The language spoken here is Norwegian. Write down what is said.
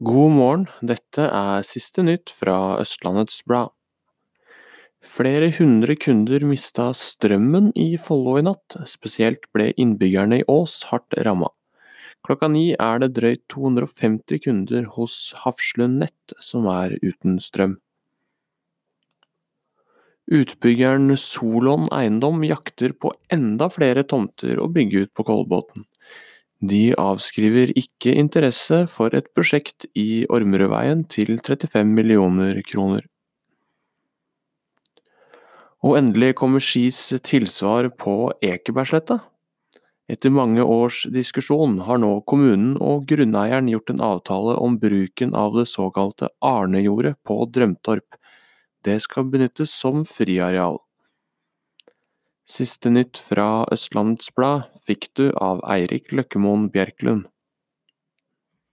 God morgen, dette er siste nytt fra Østlandets Blad. Flere hundre kunder mista strømmen i Follo i natt, spesielt ble innbyggerne i Ås hardt ramma. Klokka ni er det drøyt 250 kunder hos Hafslund Nett som er uten strøm. Utbyggeren Solon Eiendom jakter på enda flere tomter å bygge ut på Kolbotn. De avskriver ikke interesse for et prosjekt i Ormerudveien til 35 millioner kroner. Og endelig kommer Skis tilsvar på Ekebergsletta. Etter mange års diskusjon har nå kommunen og grunneieren gjort en avtale om bruken av det såkalte Arnejordet på Drømtorp. Det skal benyttes som friareal. Siste nytt fra Østlandets Blad fikk du av Eirik Løkkemoen Bjerklund.